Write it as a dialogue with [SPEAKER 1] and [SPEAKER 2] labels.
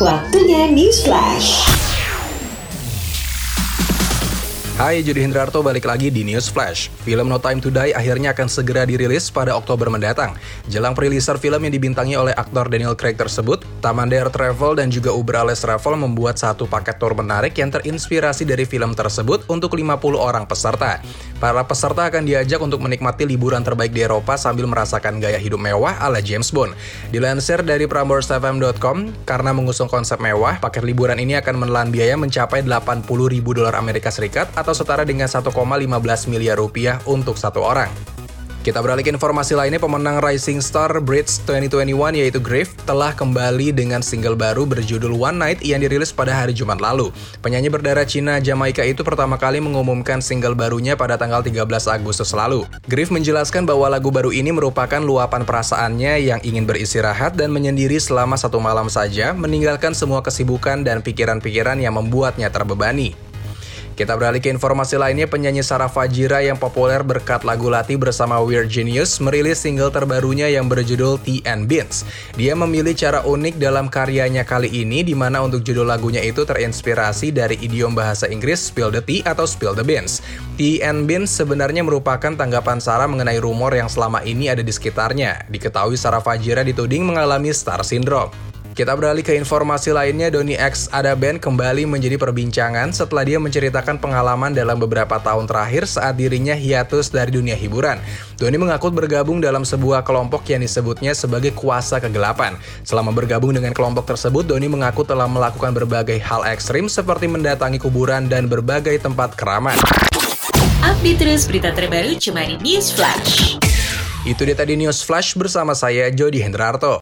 [SPEAKER 1] Waktunya News Flash.
[SPEAKER 2] Hai, Jody Hendrarto balik lagi di News Flash. Film No Time to Die akhirnya akan segera dirilis pada Oktober mendatang. Jelang perilisan film yang dibintangi oleh aktor Daniel Craig tersebut, Taman Dare Travel dan juga Uber Alles Travel membuat satu paket tour menarik yang terinspirasi dari film tersebut untuk 50 orang peserta. Para peserta akan diajak untuk menikmati liburan terbaik di Eropa sambil merasakan gaya hidup mewah ala James Bond. Dilansir dari prambors.fm.com, karena mengusung konsep mewah, paket liburan ini akan menelan biaya mencapai 80 ribu dolar Amerika Serikat atau setara dengan 1,15 miliar rupiah untuk satu orang. Kita beralih ke informasi lainnya, pemenang Rising Star Bridge 2021 yaitu Griff telah kembali dengan single baru berjudul One Night yang dirilis pada hari Jumat lalu. Penyanyi berdarah Cina Jamaika itu pertama kali mengumumkan single barunya pada tanggal 13 Agustus lalu. Griff menjelaskan bahwa lagu baru ini merupakan luapan perasaannya yang ingin beristirahat dan menyendiri selama satu malam saja, meninggalkan semua kesibukan dan pikiran-pikiran yang membuatnya terbebani. Kita beralih ke informasi lainnya, penyanyi Sarah Fajira yang populer berkat lagu Lati bersama Weird Genius merilis single terbarunya yang berjudul Tea and Beans. Dia memilih cara unik dalam karyanya kali ini, di mana untuk judul lagunya itu terinspirasi dari idiom bahasa Inggris Spill the Tea atau Spill the Beans. Tea and Beans sebenarnya merupakan tanggapan Sarah mengenai rumor yang selama ini ada di sekitarnya. Diketahui Sarah Fajira dituding mengalami star syndrome. Kita beralih ke informasi lainnya, Doni X Ada Band kembali menjadi perbincangan setelah dia menceritakan pengalaman dalam beberapa tahun terakhir saat dirinya hiatus dari dunia hiburan. Doni mengaku bergabung dalam sebuah kelompok yang disebutnya sebagai kuasa kegelapan. Selama bergabung dengan kelompok tersebut, Doni mengaku telah melakukan berbagai hal ekstrim seperti mendatangi kuburan dan berbagai tempat keramat.
[SPEAKER 1] Update terus berita terbaru cuma di News Flash.
[SPEAKER 2] Itu dia tadi News Flash bersama saya, Jody Hendrarto.